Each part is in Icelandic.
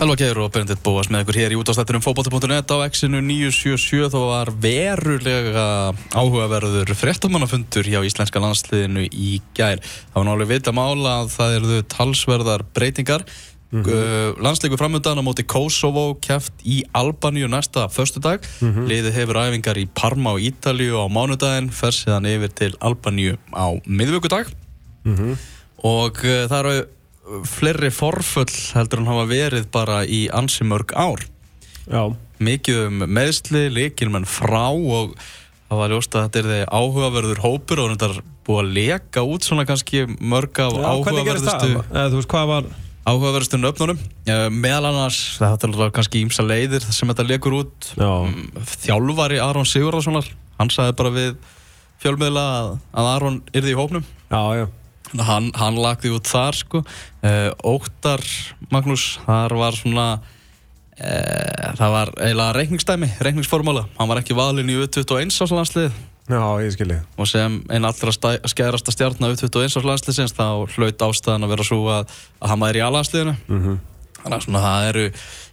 Helva Geir og Bendit Bóas með ykkur hér í útastættunum fókbóti.net á X-inu 977 þá var verulega áhugaverður fréttamannafundur hjá Íslenska landsliðinu í gær. Það var náttúrulega vita mála að það eru talsverðar breytingar. Mm -hmm. Landsleiku framöndan á móti Kosovo kæft í Albaníu næsta förstu dag. Mm -hmm. Liðið hefur æfingar í Parma og Ítalíu á mánudaginn, fer síðan yfir til Albaníu á miðvöggudag. Mm -hmm. Og það eru fleiri forfull heldur hann hafa verið bara í ansi mörg ár. Já. mikið um meðsli, líkilmenn frá og það var ljóst að þetta er því áhugaverður hópur og þetta er búið að leka út svona kannski mörg af áhugaverðustu var... áhugaverðustu nöfnunum. Meðal annars, þetta er kannski ímsa leiðir sem þetta lekur út. Já. Mm, þjálfari Aron Sigurðarssonar hann sagði bara við fjölmiðla að Aron yrði í hópnum. Já, já Hann, hann lagði út þar sko. Uh, Óttar Magnús þar var svona uh, það var eiginlega reikningsdæmi reikningsformála, hann var ekki valin í U21 áslandslið Já, ég skilji. Og sem einn allra skærasta stjarnar U21 áslandsliðsins þá hlaut ástæðan að vera svo að, að hann væri í alhansliðinu mm -hmm. þannig að svona það eru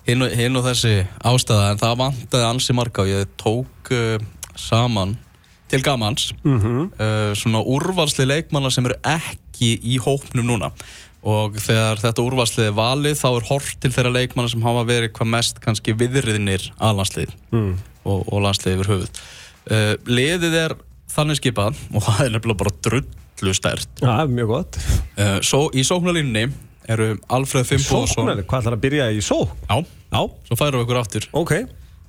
hinn, hinn og þessi ástæða en það vantaði ansi marga og ég tók uh, saman til gamans. Mm -hmm. uh, svona úrvalsli leikmanna sem eru ekki í hópnum núna. Og þegar þetta úrvalsli er valið þá er hort til þeirra leikmanna sem hafa verið hvað mest kannski viðriðinir að landslið mm. og, og landslið yfir höfuð. Uh, liðið er þannig skipað og það er nefnilega bara drullu stert. Já, mjög gott. Uh, svo í sóknarlínni eru Alfred Fimboðsson Sóknar, hvað ætlar að byrja í sók? Já, Já, svo færum við ykkur áttur ok.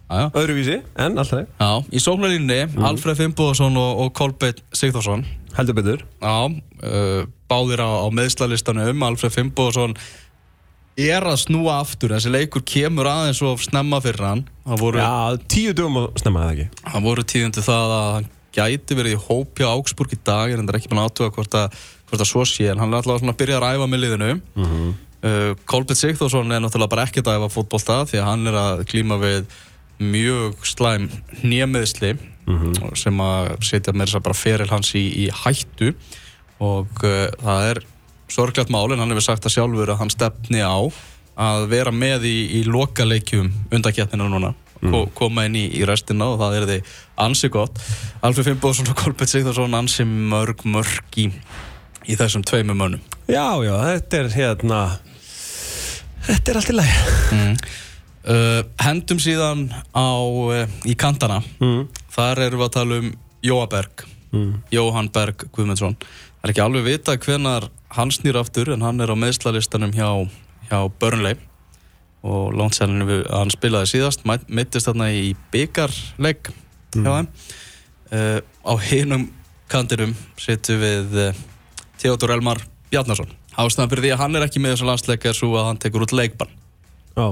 Já, Öðruvísi, en alltaf. Já, í sóknarlínni Mm. Alfred Fimboðsson og, og Kolbeitt Sigþórsson. Heldur betur. Já, uh, báðir á, á meðslalistanum Alfred Fimboðsson er að snúa aftur. Þessi leikur kemur aðeins og snemma fyrir hann. Voru, Já, tíu dögum að snemma það ekki? Það voru tíðundi það að hann gæti verið í hópi á Augsburg í dag en það er ekki búin að átuga hvort að, hvort að svo sé en hann er alltaf að byrja að ræfa með liðinu. Mm -hmm. uh, Kolbjörn Sigþórsson er náttúrulega bara ekkert að æfa fótbolta því að hann er að klíma við mjög slæm nýjameðsli sem að setja með þess að bara feril hans í, í hættu og uh, það er sorglegt mál en hann hefur sagt að sjálfur að hann stefni á að vera með í, í lokaleikjum undaketnina núna. Ko koma inn í, í restina og það er því ansi gott. Alfred Fimboðsson og Kolbjörn Sigþórsson ansi mörg mörg í, í þessum tveimum mönnum. Já, já, þetta er hérna Þetta er allt í lagi. Mm. uh, hendum síðan á uh, í kantana. Mm. þar erum við að tala um Jóaberg mm. Jóhann Berg Guðmundsson. það er ekki alveg vita hvenar hann snýr aftur en hann er á meðslalistanum hjá, hjá Burnley. Og lónsælinu hann spilaði síðast mittist þarna í byggarlegg hjá þeim. Uh, á hinum kantinum setjum við uh, Theodor Elmar Bjarnason. Ástæðan fyrir því að hann er ekki með þessu landsleik er svo að hann tekur út leikbann. Já.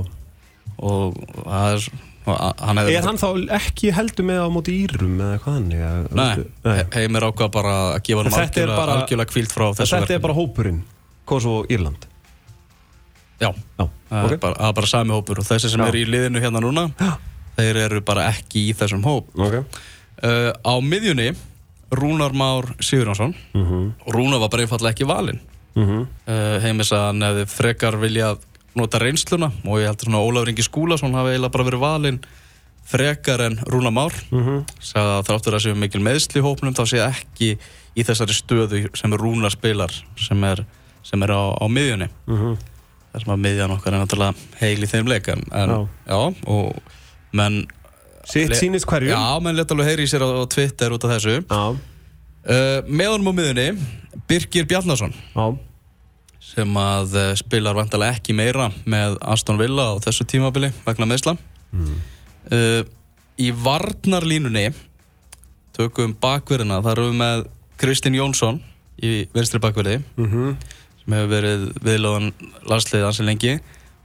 Og það er hann Er hann þá ekki heldur með á móti írum eða hvað hann er? Nei, Nei. heimir ákvað bara að gefa hann algjörlega, kvílt frá þessu verkefni Þetta er bara hópurinn, Kosovo og Írland Já, það okay. er bara, bara sami hópur og þessi sem Já. er í liðinu hérna núna Já. þeir eru bara ekki í þessum hóp okay. uh, Á miðjunni Rúnar Már Sigurjónsson mm -hmm. Rúnar var bara einfallega ekki valinn mm -hmm. uh, heimis að hann hefði frekar viljað nota reynsluna og ég heldur svona Ólafur Ingi Skúlason hafi eiginlega bara verið valinn frekar en Rúnar Már mm -hmm. sagði að þráttur að séu mikil meðsli hópnum þá sé ekki í þessari stöðu sem Rúnar spilar sem er, sem er á, á miðjunni Mm -hmm. þar sem að miðjan okkar er náttúrulega heil í þeim leik en, Já. já, og menn Sitt sýnist hverjum já, menn leta alveg heyri í sér á, á Twitter út af þessu uh, með honum á miðjunni Birgir Bjarnason já. Sem að uh, spilar vantilega ekki meira með Aston Villa á þessu tímabili vegna meðsla Mm. uh, í varnarlínunni tökum bakverðina þar erum við með Kristinn Jónsson í vinstri bakverði Mm -hmm. sem hefur verið viðlóðan landsliðið ansi lengi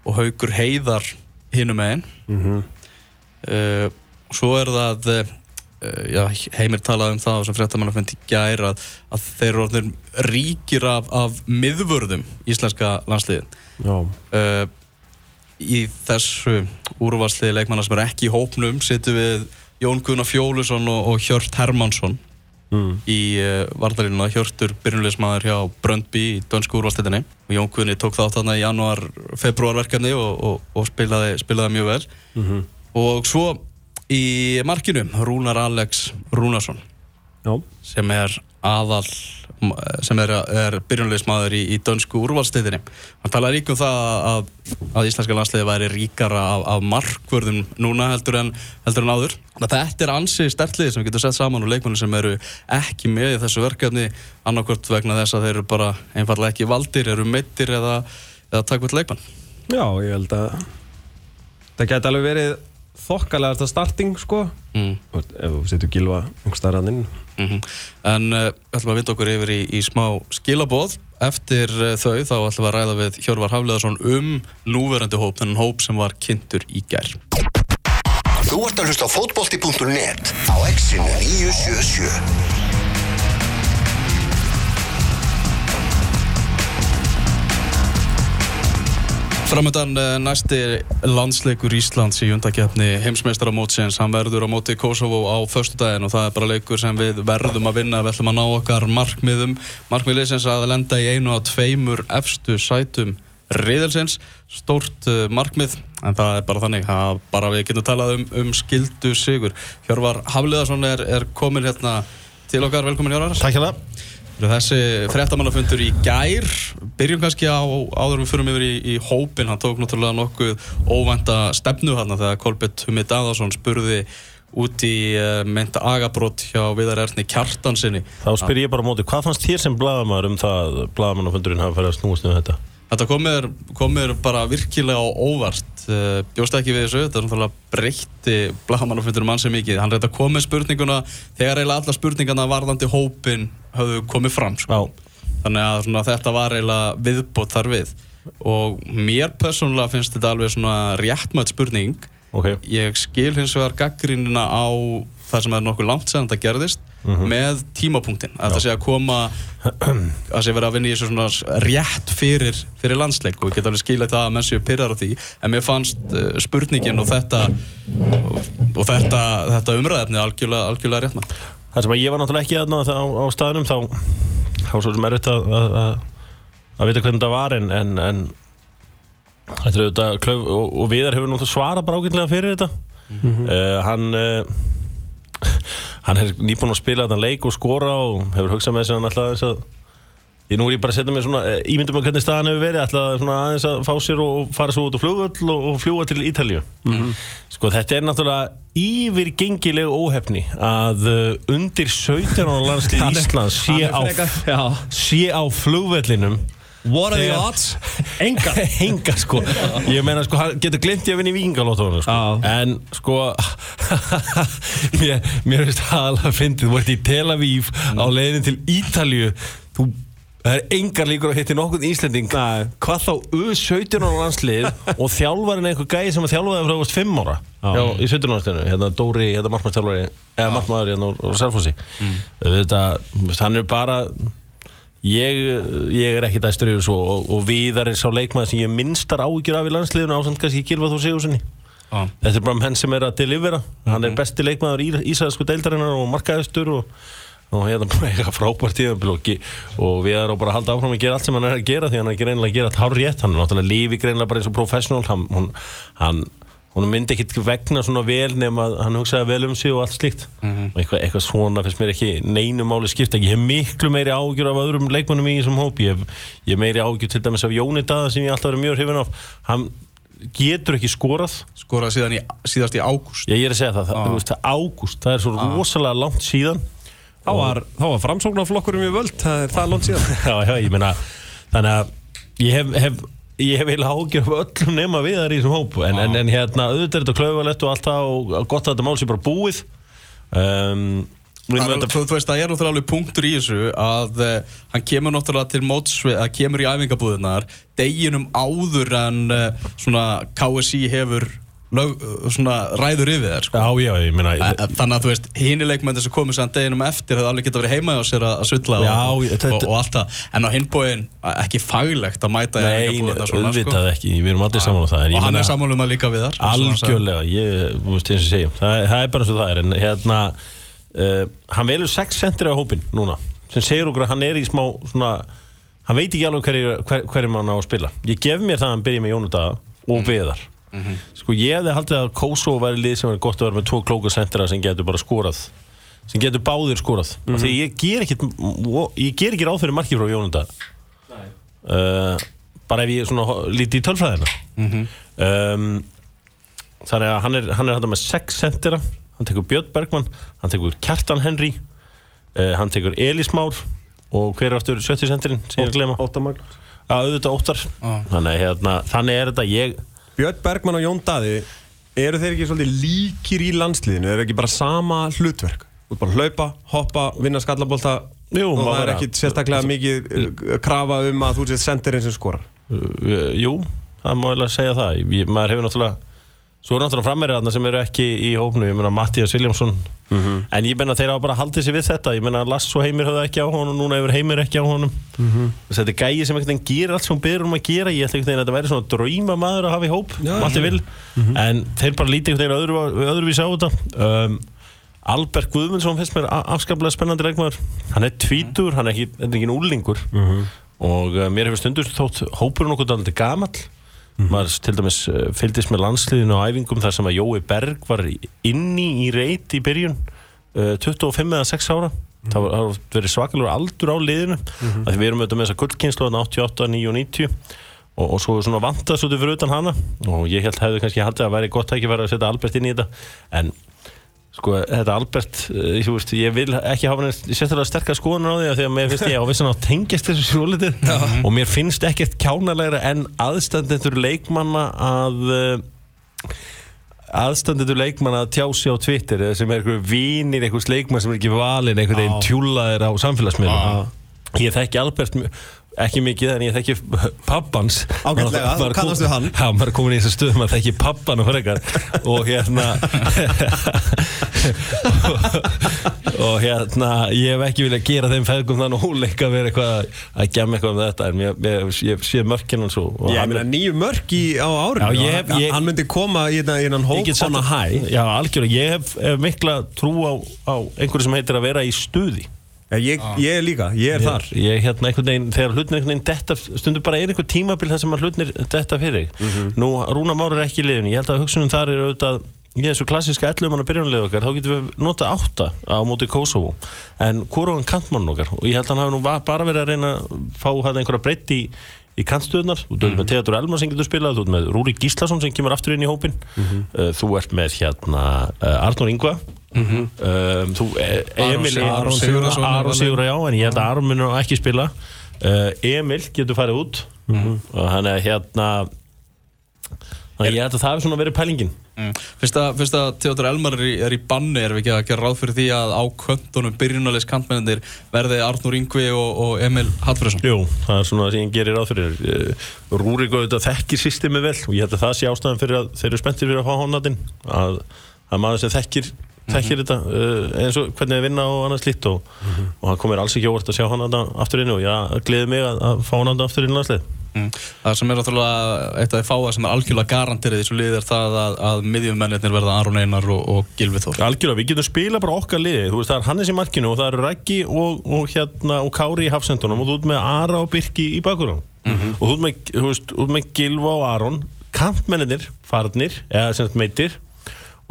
og Haugur Heiðar hinum megin Mm -hmm. uh, svo er það já, heimir talaði um það sem fréttamann að fundi gær að, að þeir eru ríkir af, af miðvörðum íslenska landsliðið. Já, uh, í þessu úrvarsliði leikmanna sem er ekki í hópnum setjum við Jón Gunnar Fjólusson og, og Hjört Hermansson í uh, varnarínuna Hjörtur byrjunleismadur hjá Bröndby í dönsku úrvalstættinni og Jón Guðni tók þátt þarna í januar, februar verkefni og, og, og spilaði, spilaði mjög vel. Og svo í markinu Rúnar Alex Rúnarsson. Já, sem er aðal sem er, er byrjunleismadur í, í dönsku úrvalstættinni hann talaði líka um það að, að íslenska landsliði væri ríkara af, af markvörðum núna heldur en, heldur en áður. Þetta er ansi stertliði sem við getum sett saman og leikmenni sem eru ekki með í þessu verkefni. Annarkvört vegna þess að þeir eru bara einfallega ekki valdir, eru meittir eða, eða takkvært leikmann. Já ég held að það geti alveg verið þokkalega þetta starting sko mm. Og ef þú setur gilva einhver starfan inn Mm En uh, ætlum að vinda okkur yfir í, í smá skilabóð. Eftir uh, þau þá ætlum við að ræða við Hjörvar Hafleðarsson um núverandi hóp, þennan hóp sem var kynntur í gær. Þú ert að hlusta á fótbolti.net á exinu 977 Framöndan uh, næsti landsleikur Íslands í undakefni heimsmeistaramótsins. Hann verður á móti Kosovo á förstudaginn og það er bara leikur sem við verðum að vinna. Við ætlum að ná okkar markmiðum. Markmiðleysins að lenda í einu af tveimur efstu sætum riðelsins. Stórt uh, markmið, en það er bara þannig að bara við getum talað um, um skildu sigur. Hjörvar Hafliðarsson er, er komin hérna til okkar. Velkomin Hjörvar. Takk hérna Þessi fréttamannafundur í gær, byrjum kannski á áður við fyrir yfir í, í hópin, hann tók náttúrulega nokkuð óvænta stefnu hann þegar Kolbett Humi Daðarsson spurði út í uh, mynda agabrót hjá Viðar Erni Kjartansinni. Þá spyr ég bara móti, hvað fannst þér sem blagamæður um það að blagamannafundurinn hafa farið að snúast um þetta? Þetta komir, komir bara virkilega á óvart, uh, bjóst ekki við þessu, þetta er náttúrulega breytti blagamannafundurinn mann sem mikið. Hann reyndi að koma með spurninguna þegar eiginlega alla spurningarna varðandi hópin höfðu komið fram. Sko. Þannig að svona, þetta var eiginlega viðbót þar við. Og mér persónulega finnst þetta alveg svona réttmætt spurning. Ok, Ég skil hins vegar gaggrínina á það sem er nokkuð langt sem þetta gerðist með tímapunktin. Að það sé að koma að sé verið að vinna í þessu svona rétt fyrir, fyrir landsleik og ég get alveg skilja það að menn séu pyrrar á því en mér fannst uh, spurningin og þetta og, þetta, þetta umræðefni algjörlega, algjörlega rétt það sem að ég var náttúrulega ekki aðna á, á staðnum þá þá svo sem er þetta að, að, að, vita hvernig það var en, en, en þetta er auðvitað klöf, og, og Viðar hefur náttúrulega svarað bara ágætlega fyrir þetta. Uh, hann uh, hann er nýbúinn að spila þetta leik og skora og hefur hugsað með að hann ætlaði þess að Ég nú er ég bara að setja mig svona, eh, ímyndum að hvernig staðan hefur verið, svona aðeins að fá sér og fara svo út á flugvöll og, og fljúa til Ítalíu. Sko þetta er náttúrulega yfirgengileg óhefni að uh, undir 17 ára landslið Íslands sé á, sé á flugvöllinum What are the odds? Enga Enga sko Ég meina sko, getur glimt ég að vinna í vikingalóttónu sko. Já. En sko Mér, finnst það alveg að fyndið Þú ert í Tel Aviv á leiðin til Ítalíu Þú Það er engar líkur að hitti nokkuð Íslending. Nei. Hvað þá U17 ára landslið Og þjálfarinn einhver gæði sem að þjálfaði frá varst 5 ára? Já, í 17 ára Hérna Dóri, hérna markmannstjálfari Eða markmaður hérna úr, úr Selfossi. Mm. Hann bara Ég, ég er ekki dæstur yfir svo og, og Viðar er sá leikmaður sem ég minnstar áhyggjur af í landsliðinu ásand kannski Gilva Þór Sigurssoni Já. Þetta er bara menn sem er að delivera. Hann er besti leikmaður í Ísæðsku deildarinnar og markaðustur og, og hérna bara eitthvað frábært tíðanbíl og, við erum bara að halda áfram að gera allt sem hann er að gera því hann er ekki reynilega að gera þetta hár rétt hann er náttúrulega lífi greinlega bara eins og professional. Hann, hún, hann, hún myndi ekkit vegna svona vel nema að hann hugsaði vel um sig og allt slíkt. Og eitthvað, eitthvað svona finnst mér ekki neinu máli skipta. Ég hef miklu meiri ágjur af öðrum leikmannum í þessum hóp ég hef, meiri ágjur til dæmis af Jóni Daða sem ég alltaf verið mjög hrifin af. Hann getur ekki skorað. Skoraði síðan í, síðast í ágúst. ég er að segja það, það, þú veist, það ágúst. Það er svo rosalega langt síðan Þá var, þá var framsóknarflokkurum í völd Það er það langt síðan. Já, já, ég meina þannig að ég hef, hef ég hef eiginlega ágjör af öllum nema við þar í þessum hóp. En, en, en hérna, auðvitað er þetta klauvalett og allt það og gott að þetta mál sé bara búið. Um, við Það er, þetta, þú, þú veist, það er náttúrulega alveg punktur í þessu að uh, hann kemur náttúrulega til mótsvið, að kemur í æfingabúðunar deginum áður en uh, svona KSI hefur lög, svona ræður yfir þér sko. já, já, ég meina e- Þannig að þú veist, hini leikmenn sem komið sann deginum eftir hefði alveg geta verið heima á sér að, Já, og, ég- og, og allt það En á hinbóin, ekki faglegt að mæta Nei, svona, sko. auðvitað ekki, við erum allir saman á það en Og ég hann er sammálum að líka við þar. Algjörlega, ég, þú veist, eins og segjum það, það er bara eins og það er, en hérna uh, hann velur sex sendir á hópin núna sem segir okkur að hann er í smá svona, hann veit ekki alveg hverju hver, hverjum hann á að spila ég gef mér það að hann byrja með Jónudaga og Viðar sko ég hefði haldið að Kosovo væri lið sem er gott að vera með tvo klóka sendera sem getur bara skorað sem getur báðir skorað. Mm því ég ger ekki ég ger ekki ráð fyrir marki frá Jónudaga uh, bara ef ég líti í tölfræðina. Um, þannig að hann er, hann er hann með sex sendera hann tekur Björn Bergmann, hann tekur Kjartan Henry uh, hann tekur Elís Már og hver er aftur 70 sendirinn sem ég er að glema Óttamagn að auðvitað óttar. Þannig, að, hérna, þannig er þetta ég Björn Bergman og Jón Daði eru þeir ekki svolítið líkir í landsliðinu? Eru ekki bara sama hlutverk? Ert bara hlaupa, hoppa, vinna skallabólta Jú, og það er vera- ekki sérstaklega mikið uh, krafa um að þú sést sendirinn sem skorar. Uh, jú, það má eiginlega segja það. Ég, maður hefur náttúrulega svo er náttúrulega frammeirið þarna sem eru ekki í hópnu ég meina Mattias Viljámsson en ég meina þeir hafa bara haldið sér við þetta. Ég meina Lass og Heimir höfðu ekki á honum núna hefur Heimir ekki á honum. Þetta er gæi sem einhvern veginn gerir allt sem hún byrður um að gera. Ég ætla einhvern veginn að þetta væri svona drauma maður að hafa í hóp Matti vil en þeir bara lítið einhvern veginn öðru, öðruvís á þetta. Um, Albert Guðmundsson finnst mér afskaplega spennandi leikmaður. Hann er tvítur, hann er ekki, er ekki úlingur og uh, mér hefur stundur þótt hópurinn okkur dálítið gamall maður til dæmis uh, fylgdist með landsliðinu á æfingum þar sem að Jói Berg var inni í reit í byrjun uh, 25 eða 6 ára. Það var, það var verið svakalur aldur á liðinu mm að því við erum auðvitað með þessa gullkynslu 88, 9 og 90 og, og svo svona vantast út fyrir utan hana. Og ég held hefði kannski haldið að væri gott að ekki vera að setja Albert inn í þetta. En sko þetta Albert uh, þú veist, ég vil ekki hafa neitt sérstaklega sterkar skoðunar á því af því að mér finnst ég á vissan að tengjast þessu svolítið. Og mér finnst ekkert kjánalegra en aðstandendur leikmanna að uh, aðstandendur leikmanna að tjá sig á Twitter sem er einhverju vinir, einhvers leikmann sem er ekki valinn einhvern veginn tjúlaðir á samfélagsmiðlum. Ég þekki Albert m- ekki mikið en ég þekki pappans. Ágætlega, Maður kom- kannastu hann? Já, maður er komin í þessu stöðum að þekki pappan og frekar. Og hérna og hérna ég hef ekki viljað gera þeim feðgum þann og óleika að vera eitthvað að gemma eitthvað um þetta en ég, ég, ég sé mörkinn hans og, og Ég meina nýju mörk í, á árinu. Já, hef- Hann- ég- Hann myndi koma í þennan- í þennan Ég hóp get sagt on a að- high. Já, algjörlega, ég hef, hef mikla trú á, á einhverju sem heitir að vera í stuði ég, ég er líka, ég er þar. Ég, ég hérna veginn, þegar hlutin einhvern veginn detta, stundur bara er einhver tímabil þar sem að hlutinir detta fyrir Mhm. Nú, Rúna Már er ekki í liðinu, ég held að hugsunum þar er auðvitað í þessu klassíska 11 manna byrjunlið okkar, þá getum við nota 8 á móti Kosovo, en hvorugan kantmann okkar, og ég held að hann hafi nú bara verið að reyna að fá hann einhverja breytt í í kantstöðunar, þú ert með Theodor Elmar sem getur spilað, þú ert með Rúri Gíslason sem kemur aftur inn í hópin, uh, þú ert með hérna uh, Arnur Ingva. Um, þú, eh, Emil Aron Sigurðarson er Aron valinn. Sigur, já, en ég held að Aron munur ekki spila. Emil getur farið út. Og hann er hérna þannig ég held að það hefur svona verið pælingin. Mm. Fyrst að, Theodor Elmar er í, er í banni erum við ekki að gera ráð fyrir því að á kvöntunum byrjunarleis kantmennir verði Arnur Ingvi og, og Emil Hallfriðsson Jú, það er svona það sem ég gerir ráð fyrir. Eh, Rúrik auðvitað þekkir systemi vel og ég held að það sé ástæðan fyrir að þeir eru spenntir fyrir að fá honatinn að, að maður sem þekkir þekkir þetta uh, eins og hvernig þið vinna og annað slíkt og, og það komir alls ekki óvart að sjá hann aftur inn og ég gleði mig að, að fá hann aftur inn mm. Það sem er náttúrulega eitt af því fáa sem er algjörlega garanterið í þessu liði er það að, að miðjumennir verða Aron Einar og, og Gilvi Þór. Algjörlega, við getum spila bara okkar liði. Þú veist, það er Hannes í markinu og það eru Raggi og, og, hérna, og Kári í hafsendunum og þú ert með Ara og Birki í bakurinn og þú ert með, þú veist, ert með Gilva og Aron. Kantmennir, farnir eða sem sagt meitir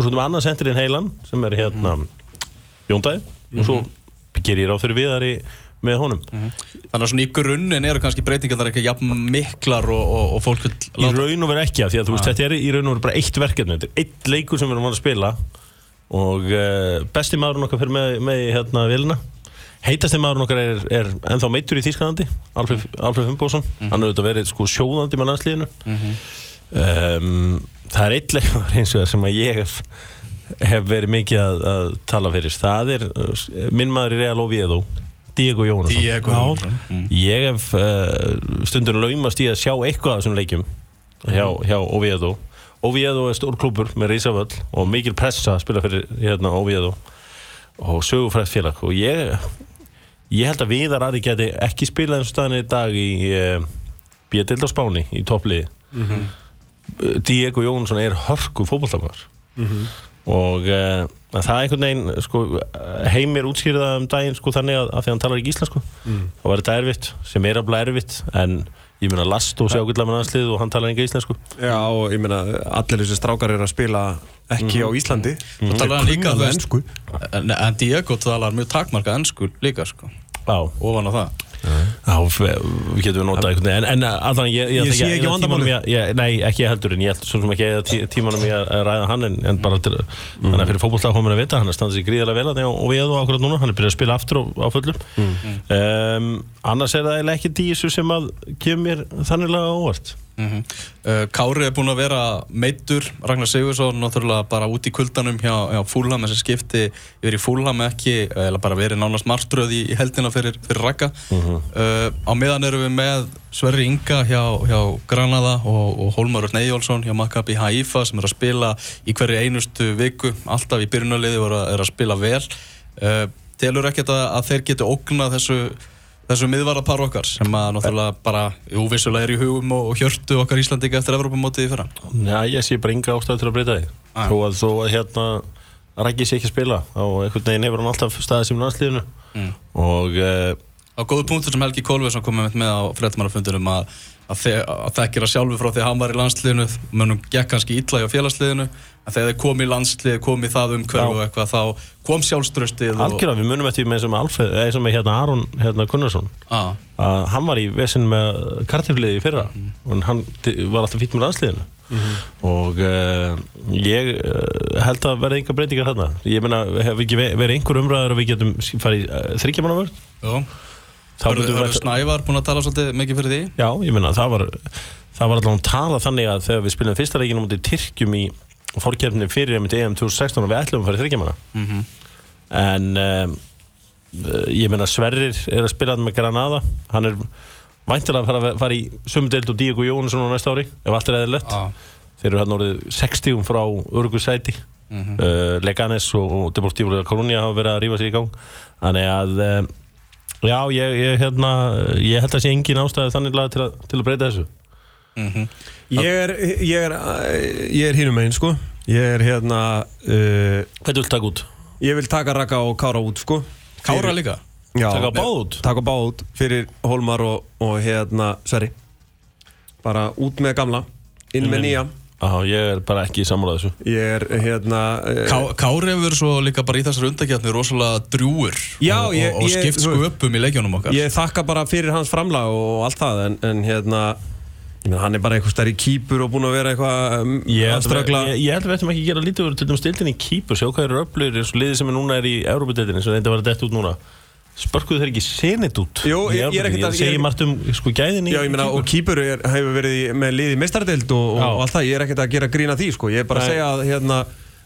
og svo erum við annað sendirinn heilan sem er hérna Jóndæði og svo gerir ég ráð fyrir viðari með honum. Þannig að svona í grunninn eru kannski breytingarnar ekki jafn miklar og, og, og fólk vil í raun og veru ekki af því að þú veist, þetta er í raun og veru bara eitt verkefni. Þetta er eitt leikur sem við erum að spila og uh, besti maðurinn okkar fyrir með, með hérna vilna heitasti maðurinn okkar er, er ennþá meittur í Þýskalandi Alfred, Alfred Fimboðsson hann hefur verið sko sjóðandi með landsliðinu. Um, það er eitt leikur eins og það sem að ég hef, hef verið mikið að, að tala fyrir. Það er uh, minn maður í Real Oviedo Diego Jónasson. Diego Jónasson. Mm. Ég hef uh, stundum laumast í að sjá eitthvað af þessum leikjum hjá, hjá Oviedo. Oviedo er stór klúpur með Rísavöll og mikil pressa að spila fyrir hérna, Oviedo og sögufrætt félag. Og ég, ég held að Viðar Ari geti ekki spilað eins og staðin í dag í uh, Bíadild á Spáni í toppliði. Diego Jónsson er hörku fótballtafnar og uh, það er einhvern veginn sko, heimir útskýrða um daginn sko, þannig að, að því að hann talar ekki íslensku. Þá var þetta erfitt, sem er alveg erfitt en ég meina last og sjá gulla með landslið og hann talar ekki íslensku. Já, og ég meina, allir þessi strákar eru að spila ekki á Íslandi. Og talar hann líka, ensku. En, en Diego talar mjög takmarka ennsku líka sko. Já, Ofan á það Við getum við notað einhvern veginn. En, en allan, ég, Ég ætla sé ekki ég- Nei, ekki ég heldur En ég held svo sem ekki eða tí, tímanum í að ræða hann En, en bara til, þannig að fyrir fótbollstaf Hóminn að vita Hann er standað sér gríðarlega vel að og við og akkurat núna. Hann er byrjað að spila aftur á, á fullum. Um, Annars er það ekki dísu sem að Kemur mér þanniglega óvart mm Kári er búinn að vera meittur Ragnar Sigursson náttúrulega bara út í kuldanum hjá, hjá Fúlham þessi skipti yfir í Fúlham ekki eða bara verið nánast martröð í, í heldina fyrir, fyrir Ragga. Uh, á meðan erum við með Sverri Inga hjá, hjá Granada og, og Hólmar Örn Eyjólfsson hjá Maccabi Haifa sem er að spila í hverju einustu viku. Alltaf í byrjunarliði og er að, spila vel. Uh, telur ekkert að, að þeir geti ógnað þessu þessu miðvarapar okkar sem að náttúrulega bara jú, vissulega er í hugum og, og hjörtu okkar Íslandika eftir Evrópumótið í fyrra Já, ég sé bara enga ástæð til að breyta því Ah. Þó að, að hérna Rækki sé ekki að spila og einhvern veginn hefur hann alltaf staðið sem landsliðinu Mm. og uh, á góðu punktur sem Helgi Kolvesson kom með, á fréttamannafundunum að, að, að þekkir að sjálfu frá því að hann var í landsliðinu mönnum gekk kannski illa í félagsliðinu að þegar þeir kom í landslið, kom í það umhverfu Já. og eitthvað þá kom sjálfströstið og, algjörlega við munum eftir með sem Alfred eða sem hérna Aron hérna Gunnarsson. Að, að hann var í vesinn með kartifliði fyrra og hann var alltaf fýtt með landsliðinu. Og uh, ég uh, held að verði enga breytingar hérna ég meina, hefur ekki ve- verið einhver umræður að við getum farið uh, þryggjamannavörð við Snævar búin að tala svolítið mikið fyrir því? Já, ég meina, það var það var allavega tala þannig að þegar við spilum fyrsta leikinu mútið Tyrkjum í fórkjörnni fyrir EM 2016 og við ætlum að fara í þryggjamanna mm en um, ég meina Sverrir er að spila með Granada. Hann er væntilega að fara, fara í sumdeild og Díago Jónsson á næsta ári ef allt er eðlilegt. Að, þeir eru hann orðið 60 frá Urugu sæti. Mhm. uh, Leganes og, og Deportivo de Coruña hafa verið að rífa sér í gang. Þannig að um, já, ég, ég, hérna, ég held að sé engin ástæði þannig lag til, að- til að breyta þessu. Mm Ég er, ég er, ég er hínum megin, sko. Ég er hérna uh, Hvað vil taka út? Ég vil taka Raka og Kára út, sko. Kára Fyrir- líka? Já, Taka báð út? Taka báð út fyrir Hólmar og, og hérna Sverri. Bara út með gamla Inn með nýja Já, ég er bara ekki í sammála þessu. Ég er hérna uh, Ká, Kári hefur svo líka bara í þessari undakjarni rosalega drjúur Já, og, ég- og, og ég- skipt sköpum í leikjónum okkar. Ég þakka bara fyrir hans framlag og allt það En, en hérna ég meina, Hann er bara eitthvað stærri kýpur og búinn að vera eitthvað um, Ég að held, ströggla. ég, ég held við ættum ekki að gera lítið úr til dæmis stildin í kýpur, sjá hvað eru öflugir eins og liðið sem er núna er í Európa-deildinni sem reynda að vera dett út núna spörkuðu þeir ekki senit út Jú, í ég- ég er ekkert að- ég segi ég- margt um sko gæðin í Já, ég meina, og kýpur er, hefur verið í, með liði mestardeild og, og, Já. og allt það, ég er ekkert að gera grína því, sko, ég er bara að Nei. segja að, hérna,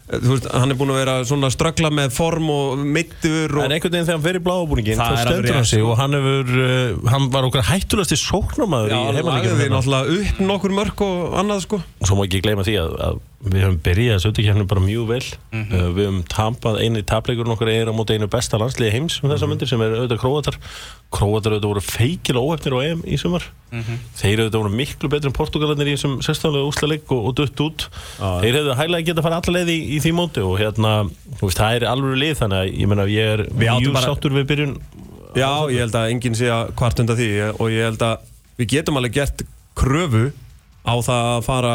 þú veist, hann er búinn að vera svona ströggla með form og meittur og... En einhvern veginn þegar hann fer í bláabúningin Það þá stendur hann sig sko. og hann hefur uh, hann var okkar hættulegasti sóknarmaður Já, í lagði heimaleikinu við náttúrulega upp nokkur mörk og annað, sko. Við höfum byrjað þessu auðvitað bara mjög vel Mhm. uh, við höfum tampað einu tapleikurinn okkar er á móti einu besta landsliði heims um Mhm. þessa myndir sem er auðvitað króatar króatar auðvitað voru feikilega óhefnir á EM í sumar Mhm. þeir auðvitað voru miklu betri en Portugalarnir í þessum sérstæðanlega úslaleik og, og dutt út þeir hefðu hæglega getað að fara alla leið í, í því móti og hérna, þú veist, það er alveg lið þannig að ég meina, ég er mjög bara- sáttur við byrjun Já, ég held að enginn sé að kvart undan því og ég held að við getum alveg gert kröfu á það að fara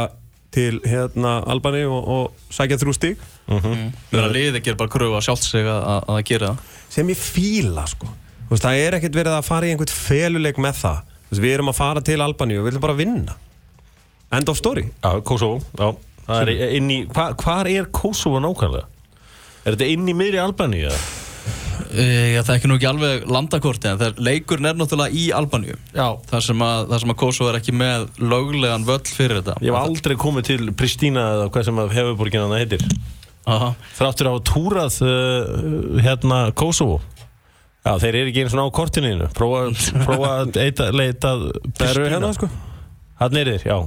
til hérna Albani og, og sækja þrjú stík Þegar að liðið gerir bara kröfu að sjálft sig að, að, að gera það. Sem ég fíla sko. Veist, það er ekkert verið að fara í einhvern feluleik með það. Veist, við erum að fara til Albani og við viljum bara vinna. End of story. Já, Kosovo, já. Það er inn í, hva, hvar er Kosovo nákvæmlega? Er þetta inn í miðri Albaníu? eða? Já, það er ekki nú ekki alveg landakorti en þegar leikurinn er náttúrulega í Albaníu Já. þar sem að, þar sem að Kosovo er ekki með löglegan völl fyrir þetta. Ég hef aldrei komið til Pristina eða hvað sem að hefurborgin hann heitir. Aha. Þráttur á túrað uh, hérna Kosovo. Já, þeir eru ekki einu svona á kortinu Prófa, prófa að eita, leita Það eru hérna sko. Hann er þeir, já.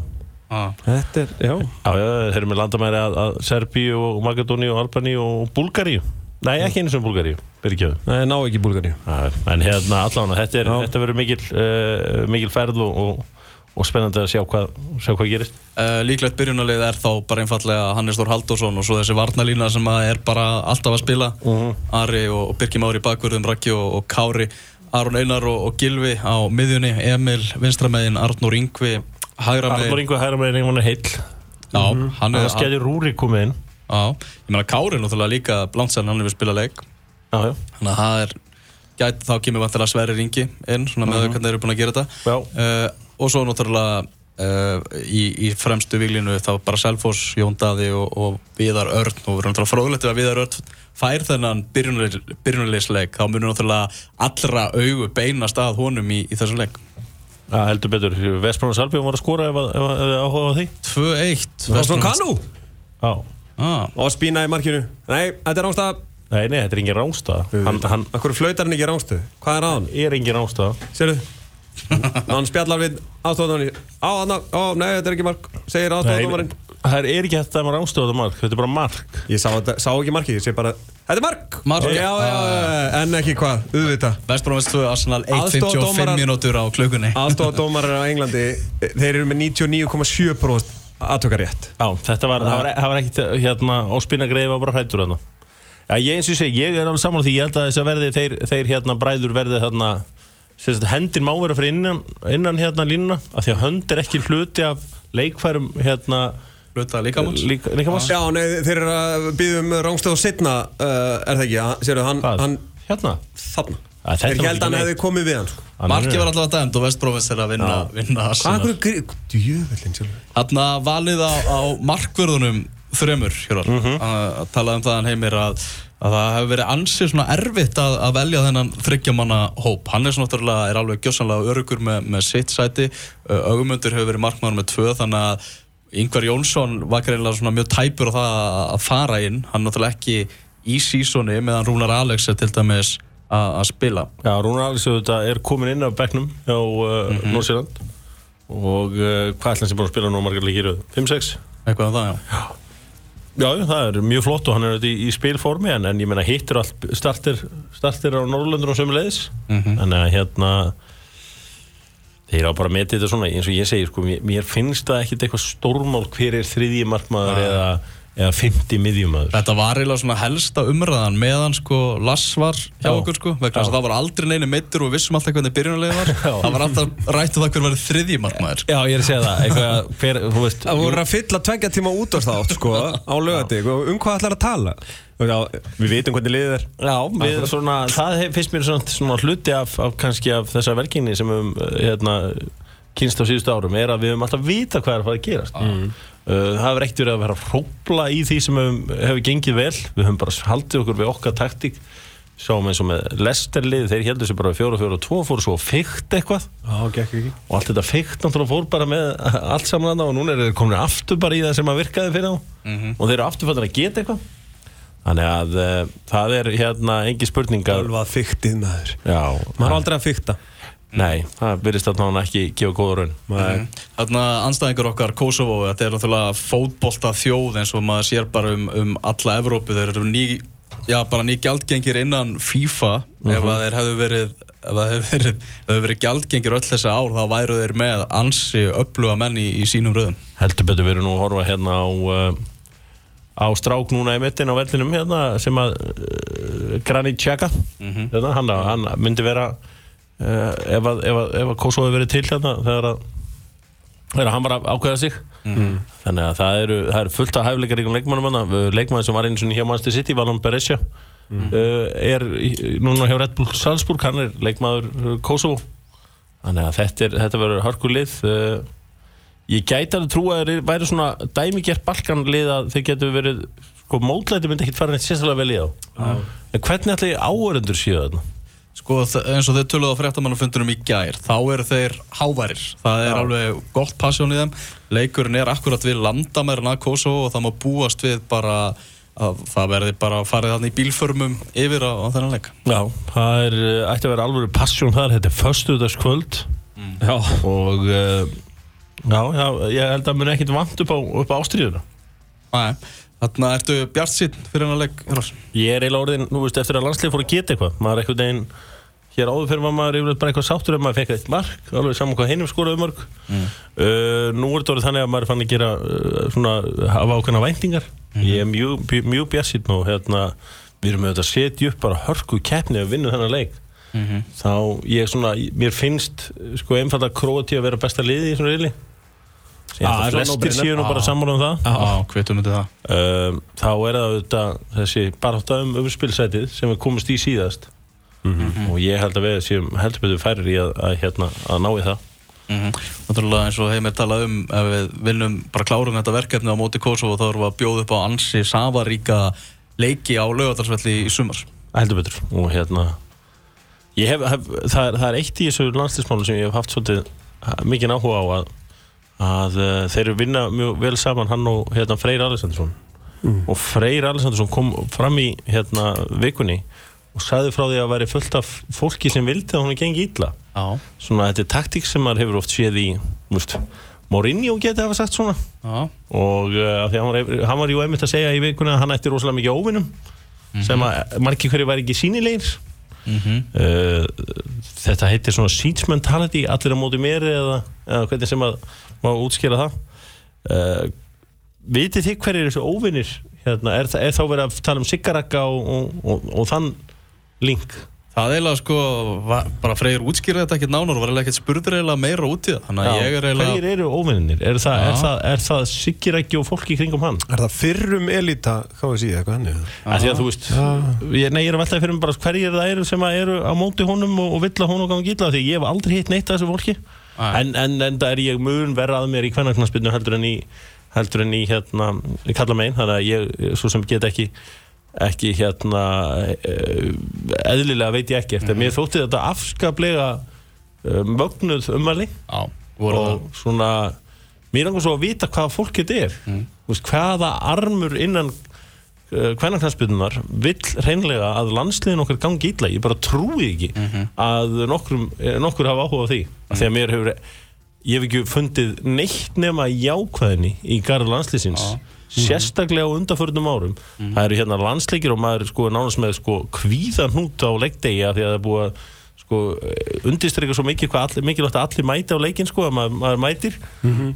Ah. Þetta er, já. Já, já, þeir eru með landamæri að, að Serbíu og Magadóni og Albani og Búlgaríu Nei, ekki einu sem Búlgaríu, byrgjöðu Nei, ná ekki Búlgari Já, En hérna allavega, þetta, er, þetta verður mikil, uh, mikil ferð og, og, og spennandi að sjá hvað, sjá hvað gerist. Uh, líklegt byrjunarlið er þá bara einfallega Hannes Þór Halldórsson og svo þessi varnalína sem að er bara alltaf að spila. Ari og, og Birki Mári bakverðum, Raggi og, og Kári Aron Einar og, og Gilvi á miðjunni Emil Vinstramegin, Arnór Ingvi Hægra Arnur megin Ingo hæra með einhvern veginn heill. Já, hann er Það skæði Rúrik komið inn Já, ég meina Kári náttúrulega líka sem hann hefur spilað leik. Já, já, Þannig að það er gæti, þá kemur vantilega Sverri Ringi inn svona með hvernig þeir eru búin að gera þetta. Já. uh, og svo náttúrulega uh, í, í fremstu viglinu þá bara Selfoss, Jón Daði og, og Viðar Örn. Og við erum náttúrulega fróðlegt ef að Viðar Örn fær þennan byrjunarleisleik þá munur náttúrulega allra augu beinast að honum í, í þessum leik. Já, heldur betur. Vestbrána Salbjörn var að skora ef að- ef að- ef þið áhuga á því. 2-1 Osman Kanu? Já ah, og spína í markinu. Nei, þetta er rángstað Nei, nei, þetta er engin rángstað hann, hann Akkur flautar hann ekki rángstu Hvað er aðan? er engin rángstað Sérðu? hann spjallar við aðstofadómarinn Á, hann, á, nei, þetta er ekki mark Segir aðstofadómarinn Það er ekki þetta með rángstöðu mark Þetta er bara mark. Ég sá, sá ekki markið, ég sé bara Þetta er mark! Mark. Já, já, já, en ekki hvað, auðvitað. Vestbrómins 2, Arsenal 1.55 Aðstoðardómarar- mínútur á klukkunni. Aðstofadómarar á Englandi Þeir eru með 99,7% aðtökarétt Já, þetta var, það var, það var ekkit hérna, óspinnagreið var bara hrættur þarna. Já, ég eins og segi, ég er alveg saman því ég held að þess að verði þeir, þeir hérna bræður verði þarna sem sagt, hendin má vera fyrir innan, innan hérna línuna af því að hönd er ekki hluti af leikfærum hérna Hluta líkamanns lík, líkamanns Já, nei, þeir eru að byggja um rángstöð og setna uh, Er það ekki? Hann- Sérðu, hann, hann Hérna? Þarna Að var held ekki hann hefði komið við hann sko. Marki var alltaf dæmt og Vestbrómins er að vinna, vinna Hvað Arsenal. er Þarna valið á, á markvörðunum þremur, Hjórar, Mhm. að tala um það hann heimir að, að það hefur verið ansið svona erfitt að, að velja þennan þryggjamanna hóp. Hann er svona náttúrulega, er alveg gjössanlega örugur með, með sitt sæti, augumundur hefur verið markmaður með tvö, þannig að Yngvar Jónsson var greinlega svona mjög tæpur á það að- að fara inn, hann náttúrulega ekki í sísoni meðan Rúnar Alex er til dæmis að, spila. Já, Rúnar auðvitað er komin inn af bekknum hjá uh, mm Mhm. Norsjöland og uh, hvað ætla hann sem búin að spila nú margar leikir 5-6 Eitthvað um það, já. Já, já, það er mjög flott og hann er í, í spilformi en, en ég meina hittir allt startir, startir á Norrlöndur og sömu leiðis Mhm. þannig að hérna þeir á bara að meti þetta svona eins og ég segi, sko, mér, mér finnst það ekkit eitthvað stórmál hver er þriðji markmaður eða, eða 50 miðjumæður Þetta var eiginlega svona helsta umræðan meðan sko Lass var hjá Já. okkur sko vegna þess að það var aldrei neini meittur og við vissum alltaf hvernig byrjunarlega var. Það var alltaf rættu það hver var þriðji markmaður. Já, ég er að segja það, eitthvað, hver, veist Það voru að fylla tveggja tíma út á þátt sko, á lögati, um hvað ætlar að tala? Já, Við vitum hvernig liðið er. Já, við svona, það hef- finnst mér svona, svona hluti af, af kannski af þessa velkynni sem uh, hérna, kynst á síðustu árum er að við höfum alltaf vita hvað er að fara að gerast. Mm. Það hefur ekkert verið að vera hrópla í því sem hefur gengið vel. Við höfum bara haldið okkur við okkar taktík. Sáum eins og með Lesterlið þeir heldur sér bara 4-4-2 fóru svo feikt eitthvað. Ekki. Og allt þetta feikt náttúrulega fór bara með allt saman þarna og núna er þeir komin aftur bara í það sem að virkaði fyrir þá. Og þeir eru aftur fættir að geta eitthvað. Þannig að uh, það er hérna engi spurning að Alvað fyktið maður. Já, Maður er aldrei að fykta nei, það byrjist að hann ekki gefa góða raun. Nei. Þarna anstæðingur okkar Kosovo þetta er náttúrulega fótbolta þjóð eins og maður sér bara um, um alla Evrópu. Þeir eru ný, já bara ný gjaldgengir innan FIFA. Ef að þeir hefðu verið ef það hefur verið, það hefur verið gjaldgengir öll þessi ár þá væru þeir með ansi öfluga menn í, í sínum röðum. Heldur betur við erum nú að horfa hérna á uh, á strák núna í mittin á vellinum hérna sem að uh, Granit Xhaka. Hérna, hann, hann myndi vera uh, ef að, ef að, að Kosovo hefur verið til hérna þegar að þegar hann var að ákveða sig. Þannig að það eru, það eru fullt af hæfleikar í leikmannum leikmann sem var einu svona hjá Manchester City, Valon Beresja uh, er í- núna hjá Red Bull Salzburg, hann er leikmaður uh, Kosovo. Þannig að þetta, er, þetta verður hörkulið uh, ég gæti alveg trú að þeir væri svona dæmigert balkanlið að þeir getur verið sko mótlæti myndi ekkert fara neitt sérstaklega vel í þá. En hvernig ætla ég áörundur séu þarna Sko eins og þeir töluðu á fréttamannafundunum í gær þá eru þeir háværir. Það er alveg gott passjón í þeim. Leikurinn er akkurat við landamærin að Kosovo og það má búast við bara að það verði bara farið þannig í bílförmum yfir á, á þennan leik. Já, það er, ætti að vera alveg passjón þar, þetta er föstudagskvöld. Já, og uh, já, já, ég held að mun ekkit vant upp á, upp á ástríðuna. Nei, þarna ertu bjart sín fyrir hennar leik Jónas? Ég er eiginlega orðin, nú veist, eftir að landslið fór að geta eitthvað. Maður er eitthvað deginn hér áður fyrir maður yfirleitt bara eitthvað sáttur ef maður fekk eitt mark, alveg saman hvað hinum skoraði mörg. Uh, nú er þetta orðið þannig að maður er fann að gera uh, svona, hafa ákveðna væntingar. Ég er mjög, mjög, mjög bjassinn og hérna, við erum auðvitað að setja upp bara hörku keppni að vinna þennan leik. Þá ég svona, mér finnst sko að Ah, að flestir séu nú bara sammála um það. Við það. Um, þá er það auðvitað þessi barátta um öfurspilsætið sem við komumst í síðast. Og ég held að við séum heldur betur færir í að, að, hérna, að ná í það. Mhm. Náttúrulega eins og heimir talað um ef við vinnum bara klárum þetta verkefni á móti Kosovo þá erum við að bjóða upp á ansi safaríka leiki á lögadarsvelli í sumar. Heldur betur. Og hérna hef, hef, það, er, það er eitt í þessu landslýsmálu sem ég hef haft svolítið mikið áhuga á að, að uh, þeir eru vinna mjög vel saman hann og hérna, Freyr Alessandarsson og Freyr Alessandarsson kom fram í hérna, vikunni og sagði frá því að væri fullt af fólki sem vildi að hún gengi illa. Já, svona þetta er taktík sem maður hefur oft séð í múst, Mourinho geti hafa sagt svona. Já, og uh, því að hann, var- hann var jú einmitt að segja í vikuna að hann ætti rosalega mikið óvinnum sem að margir hverju væri ekki sínilegir mhm. Uh, þetta heitir svona seats mentality allir á móti mér eða, eða hvernig sem að má útskýra það uh, vitið þið hverju er þessu óvinnir hérna, er, það- er þá verið að tala um siggarakka og, og, og, og þann link Það er eiginlega sko, bara Freyr útskýrði þetta ekkert nánar og var eiginlega ekkert spurður eiginlega meira út í það Þannig að ég er hverjir eiginlega eru óvinninir? Er það, er það, er það siggirakki og fólki í kringum hann? Er það fyrrum elita, hvað sé ég, eitthvað henni? Af því að þú veist, ég, nei, ég er að veltaði fyrir mig bara hverjir það eru sem að eru á móti honum og, og vill að honum gangi illa því ég hef aldrei hitt neitt af þessu fólki. En, en, en það er ég mun verra að mér í kvennarknarsbyrnu heldur en í heldur en í hérna, kalla megin þannig að ég svo sem get ekki ekki hérna eh, eðlilega veit ég ekki eftir. Mér þótti þetta afskaplega uh, mögnuð Já, voru og svona mér langar svo að vita hvaða fólk þetta er mm. hvaða armur innan hvernarknarsbyrnunar vill reynlega að landsliðin okkar gangi illa. Ég bara trúi ekki að nokkrum, eh, nokkur hafa áhuga á því. Af því að mér hefur ég hef ekki fundið neitt nema jákvæðinni í garð landsliðsins sérstaklega á undanförnum árum. Það eru hérna landsleikir og maður sko nánast með sko kvíðan hnút á leikdegi af því að það er búið að sko undirstryka svo mikið hvað mikilvægt að allir mæti á leikin sko að maður, maður mætir.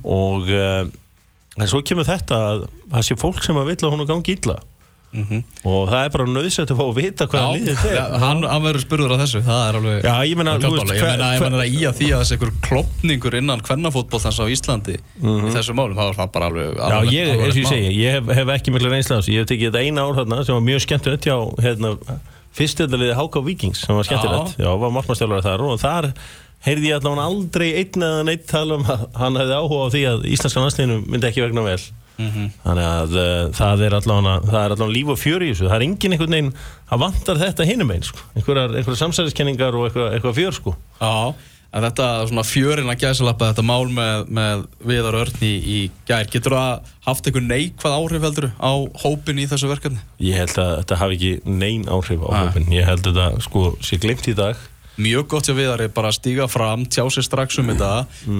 Og uh, en svo kemur þetta að það sé fólk sem að vill að hún gangi illa og það er bara nöðsett að fá að vita hvað liðið Já, er hann, hann verður spurður á þessu, það er alveg Já, ég alveg hver- meina í að því að þessi einhver klopningur innan kvennafótboltans á Íslandi í þessum málum, það var bara alveg Mhm. Já, alveg- ég, alveg eins og ég segi, ég hef, hef ekki miklu reynsla á þessu, ég hef tekið þetta eina ár þarna sem var mjög skemmtilegt hjá hérna, fyrstöldaliði Háka Víkings sem var skemmtilegt, já, var markmannstjálfari þar og þar heyrði ég allavega aldrei einn eða neitt tala um að hann hefði áhuga á því að íslenska landsliðinu myndi ekki vegna vel þannig að uh, það er allavega líf og fjör í þessu það er engin einhvern veginn, það vantar þetta hinum einn sko. einhverjar, einhverjar samsæðiskenningar og eitthvað, eitthvað fjör sko Já, en þetta svona fjörin að gæsalappa þetta mál með, með Viðar Örn í, í gær, getur það haft einhver neikvað áhrif heldur á hópin í þessu verkefni? ég held að þetta hafi ekki nein áhrif á Nei. hópin, ég held að þetta sko sé glimt í dag Mjög gott hjá Viðar er bara að stíga fram, tjá sér strax um þetta,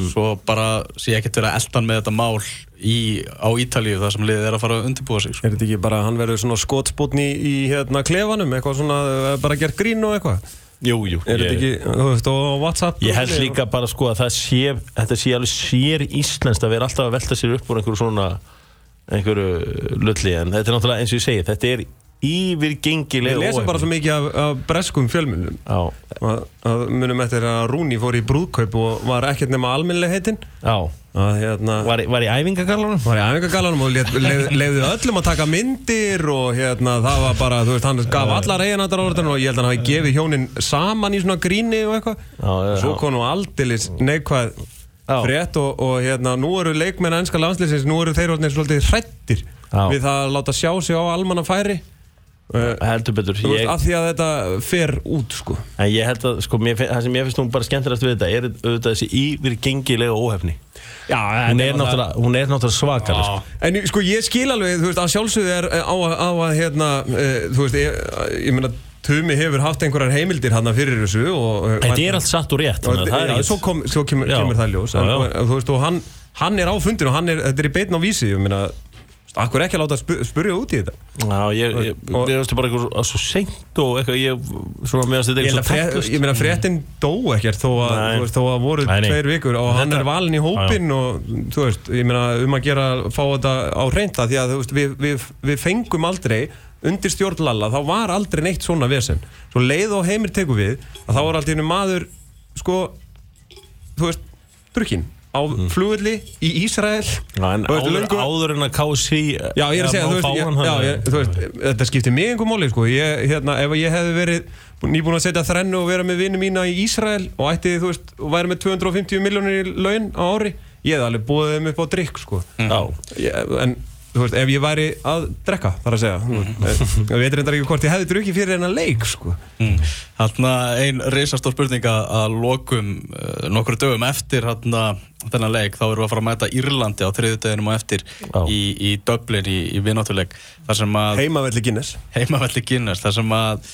svo bara sé ekkert vera eldan með þetta mál í, á Ítalíu þar sem liðið er að fara að undirbúa sig. Sko. Er þetta ekki bara að hann verður svona skotspotni í hérna klefanum, eitthvað svona, eh, bara gert grín og eitthvað? Jú, jú Er þetta ekki, þú veist, á WhatsApp? Ég held líka bara sko að það sé þetta sé alveg sér íslenskt að vera alltaf að velta sér upp úr einhverju svona einhverju lulli en þetta er náttúrulega eins og ég segi, þetta er Við yfirgengilega lesum bara svo mikið af, af breskum fjölmunum Já, að, að munum eftir að Rúni fór í brúðkaup og var ekkert nema almennileg heitinn. Já. Að hérna Var, var í æfingagallanum? var í æfingagallanum og leiði öllum að taka myndir og hérna það var bara, þú veist, hann gaf allar eiginandar áriðan og ég held að hann hafi gefið hjónin saman í svona gríni og eitthvað. Svo kom nú aldeilis neikvæð frétt og, og hérna nú eru leikmenn ennska landslýsins, nú eru þeir hrættir við það að láta sjá sig á almanna færi Heldur betur þú veist, af því að þetta fer út sko En ég held að, sko, mér, það sem ég finnst nú bara skemmtilegast við þetta er auðvitað þessi yfirgengilega óhefni Já, Hún er náttúrulega, hún er náttúrulega svakar sko. En sko ég skil alveg, þú veist, að sjálfsögðu er eh, á, að- hérna, uh, þú veist, ég, ég meina, Tumi hefur haft einhverjar heimildir hann fyrir þessu og... eh, Þetta er allt satt og rétt og, það er já, ekkert- svo, kom, svo kemur, Já. kemur það ljós en, Já, já. og, þú veist, og hann, hann er á fundinu og hann er, þetta er í beitn á vísi ég meina, akkur ekki að láta spu- spurja út í þetta? Já, ég, veist bara eitthvað svo- svo seint og eitthvað, ég, svona meðan þetta er að eitthvað frétt, ég meina fréttin dó ekkert þó að, þú veist, þó að voru Nei, tveir vikur og hann er valin í hópin og þú veist, ég meina um að gera fá þetta á reynda því að þú veist, við, við, við fengum aldrei undir stjórn Lalla, þá var aldrei neitt svona vesen. Svo leið og heimir teku við að þá var alltaf einu maður sko, þú veist, drukkin á flugulli í Ísrael. Áður, áður en að KC Já, ég er að segja, þú veist, þetta skiptir mig einhver máli, sko. Ég, hérna, ef ég hefði verið nýbúin að setja þrennu og vera með vinnu mína í Ísrael og ætti, þú veist, og væri með 250 miljónir í laun á ári ég hefði alveg búið þeim upp á drikk, sko. Já, ég, en, þú veist, ef ég væri að drekka, þar að segja. Mm. ég veit reyndar ekki hvort ég hefði drukkið fyrir hennar leik, sko. Þarna ein reisastór spurning að að lokum uh, nokkur dögum eftir þennan leik þá erum við að fara að mæta Írlandi á þriðudeginum og eftir Já. í, í Dublin í, í að heimavelli Guinness. Heimavelli Guinness þar sem að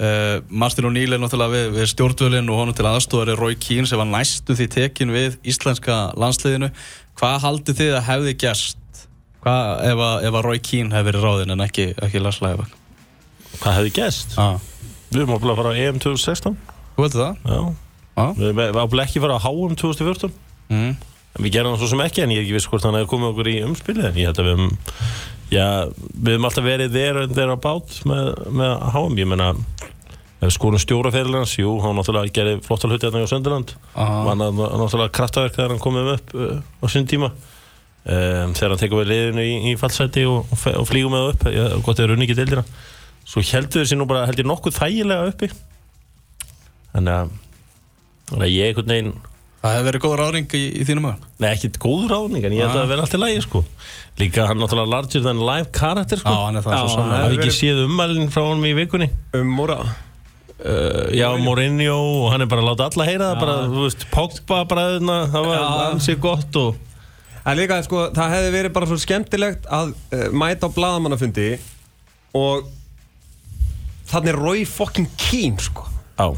uh, Martin O'Neill er náttúrulega við, við stjórnvölinn og honum til aðstofari Roy Keane sem var næstu því tekin við íslenska landsliðinu. Hvað haldið þið að hefði gerst hvað ef að, ef að Roy Keane hefði verið ráðinn en ekki, ekki Lars Lægabæk hvað hefði gæst? ah. Við erum ábúinlega að fara á EM 2016 Þú veitir það? Já Já. Við erum ábúinlega ekki að fara á HM 2014 Mm. Við gerum það svo sem ekki en ég er ekki viss hvort hann hefði komið okkur í umspilið ég held að við höfum Já, við höfum alltaf verið there and there about með, með HM, ég við skorum stjóraferðilans, jú, hann náttúrulega gerði flottal hluti hérna á var hann náttúrulega kraftaverk þegar hann komið upp uh, á sinn tíma um, þegar hann tekur við liðinu í, í fallseti og, og, flýgum með það upp ég, gott það er unni ekki deildina. Svo heldur þessi nú bara held ég nokkuð þægilega uppi. Þannig að þannig að ég einhvern veginn Það hefði verið góð ráðning í, í þínum aðan Nei, ekkert góð ráðning, en ég held að það verði alltaf lægi sko. Líka hann náttúrulega larger than life karakter sko. Já, hann er það svo Já, sannlega. það Hafði hefði ekki verið- séð ummælinn frá honum í vikunni? Um Móra uh, Já, Mourinho og hann er bara að láta alla heyra það bara, þú veist, Pogba bara þarna, það var ansið gott og En líka, sko, það hefði verið bara svo skemmtilegt að uh, mæta á bladamannafundi og þannig Roy fucking Keane, sko. á,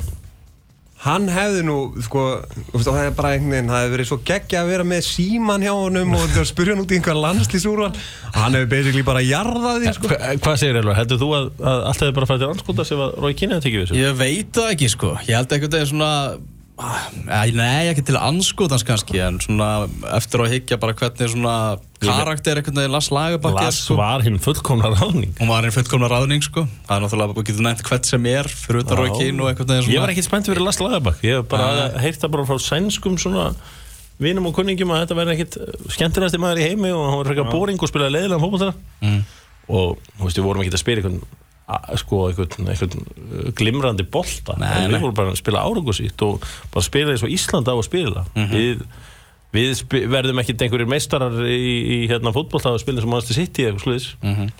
Hann hefði nú, sko, þú veist, og það er bara einhvern veginn, það hefði verið svo geggja að vera með síman hjá honum og það spurja hann út í einhver landslýsúrval. Hann hefði basically bara jarðað því, sko. Hva, hvað segir Elvar? Heldur þú að, að allt hefði bara fært til anskóta sem að Rói að tekja við þessu? Ég veit það ekki sko Ég held eitthvað það er svona Nei, ekki til anskotans kannski En svona eftir að higgja bara hvernig svona Karakter einhvern veginn Lars Lagerbakk er Lars sko. var hinn fullkomna ráðning. Hún var einn fullkomna ráðning sko. Það er náttúrulega, við getum nefnt hvert sem er Fyrir Rói Kín og einhvern veginn svona Ég var ekkert spennt fyrir Lars Lagerbakk Ég hef bara heyrt það bara frá sænskum svona vinum og kunningjum að þetta verði ekkert skemmtilegasti maður í heimi og hann var frekar boring og spilaði leiðilega fótboltara mm. og þú veist, við vorum ekki að spila einhvern sko, einhvern, einhvern uh, glimrandi bolta. Nei, við vorum bara að spila árangusíkt og bara spila eins og Ísland á að spila. Við, við spi, verðum ekkert einhverjir meistarar í, í hérna fótbolta að spila eins og Manchester City eða eitthvað sluðis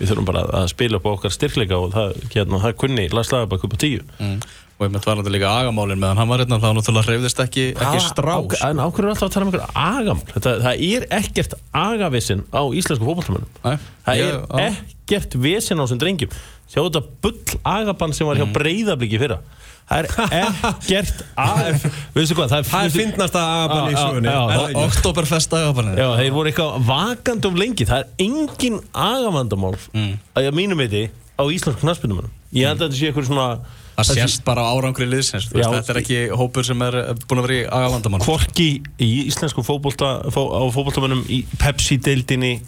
við þurfum bara að spila upp á okkar styrkleika og það, hérna, það kunni Lars Lagerbakk upp á tíu. Mm. Og ég með var þetta líka agamálin meðan hann var hérna þá náttúrulega hreyfðist ekki, ekki strá Á- En ákveður alltaf að tala um einhver agamál? Þetta, Það er ekkert agavissin á íslensku fótballtamönnum Nei, Það ég- er já. ekkert vesinn á þessum drengjum Sjá þetta bull agabann sem var hjá mm. breyðabliki fyrra Það er ekkert ag... Veistu hvað, það er... Það er veistu- fyndnasta agabann í sögunni. Er? Oktoberfest agabalin Já, þeir voru eitthvað vakandi um lengi Það er engin agamandamál mm. að ég mínum viti á íslensku knaspinumönnum Ég held að þetta sé eitthvað svona Það sést bara á árangri liðsins. Þetta er ekki hópur sem er búin að vera í agavandamann Hvorki í íslensku fótbolta fó, á fótboltamönnum í Pepsi-deildinni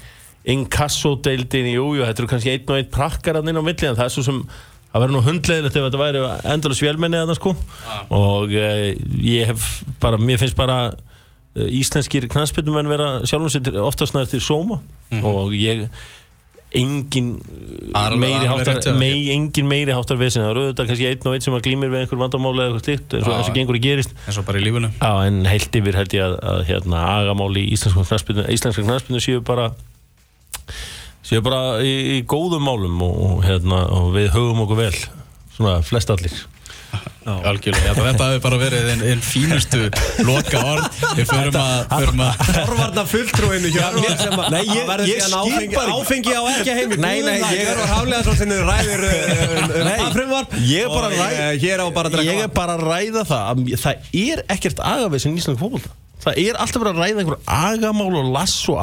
Inkasso-deildinni Jújú, þetta eru kannski einn og einn prakkar hann inn á milli en það er svo sem það verður nú hundlegilegt ef þetta væri endalus vélmenni að það sko og uh, ég hef bara, mér finnst bara uh, íslenskir knastbytnumenn vera sjálfum sér oftast næður til sóma. Og ég engin alveg- meiri háttar mei, engin meiri háttar vesin það eru auðvitað kannski einn og einn sem að glýmir við einhver vandamáli eða eitthvað slíkt eins og gengur að gerist. Eins og bara í lífunu Já, en heilt yfir held ég að, að hérna, agamáli í íslenska knarspinu séu bara séu bara í, í góðum málum og, og, hérna, og við höfum okkur vel svona flest allir. Algjörlega, að þetta hefur bara verið einn ein fínustu loka orð Við förum að, að Forvarna fulltrúinu Hjörvar sem að Nei, ég- að verður ég síðan áfengi, áfengi á ekki heim í Nei, nei, ég- Hjörvar Haflega svo sinni ræðir uh, um Nei, það frumvarp. Ég er bara að ræða- eh, hér á bara að Ég drekka er bara að ræða það að það er ekkert agavegs í íslensku fótbolta Það er alltaf verið að ræða einhver agamál og lass og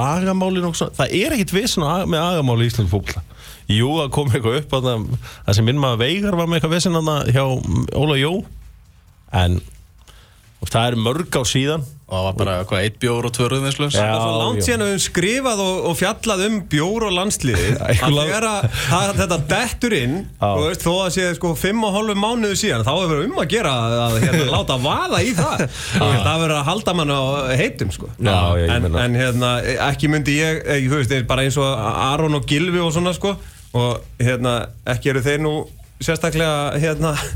svona. Það er ekkit á- með agamál í Íslands fólkla Jú, það kom eitthvað upp að það, sem minn maður Veigar var með eitthvað þarna hjá Óla Jó. En og það er mörg á síðan Og það var bara, hvað, eitt bjór og tvö rauðvinslus Já. Það er svo langt já. síðan að við skrifað og, og fjallað um bjór og landsliði að Eitthvað- þegar þetta dettur inn Já. og veist, þó að sé sko fimm og hálfu mánuðu síðan þá hefur verið um að gera að hérna, láta vaða í það það verður að halda mann á heitum sko. Já, ég en, en hérna, ekki myndi ég eh, þú veist, bara eins og Aron og Gilvi og svona sko og hérna, ekki eru þeir nú sérstaklega hérna eh,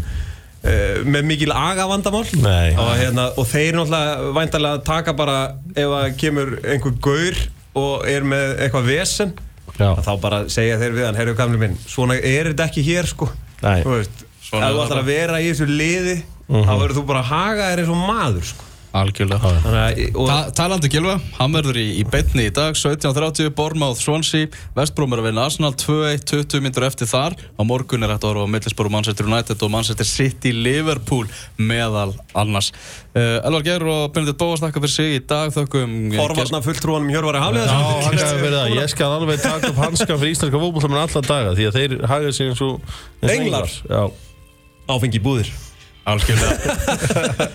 með mikil agavandamál. Nei. og, hérna, og þeir náttúrulega væntalega taka bara ef að kemur einhver gaur og er með eitthvað vesen þá bara segja þeir við hann heyrðu gamli minn, svona er þetta ekki hér sko. Nei. þú veist, Svona ef þú ætlar að vera í þessu liði þá verður þú bara að haga þér eins og maður sko Algjörlega. Þannig að, og, Ta talandi Gilva, hann verður í, í beitni í dag 17.30, Bournemouth, Swansea Vestbrom er að vinna Arsenal 2-1, 20 myndur eftir þar. Á morgun er þetta að horfa á Middlesbrough, Manchester United og Manchester City, Liverpool meðal annars. Uh, Elvar Geir og Benedikt Bóas þakka fyrir sig í dag þökkum forvarna fulltrúanum Hjörvari Hafliðar ég skal alveg taka upp hanskan fyrir íslenska fótbollamenn alla daga því að þeir haga sig eins og eins og Englar. Já. Áfengi búðir. Algjörlega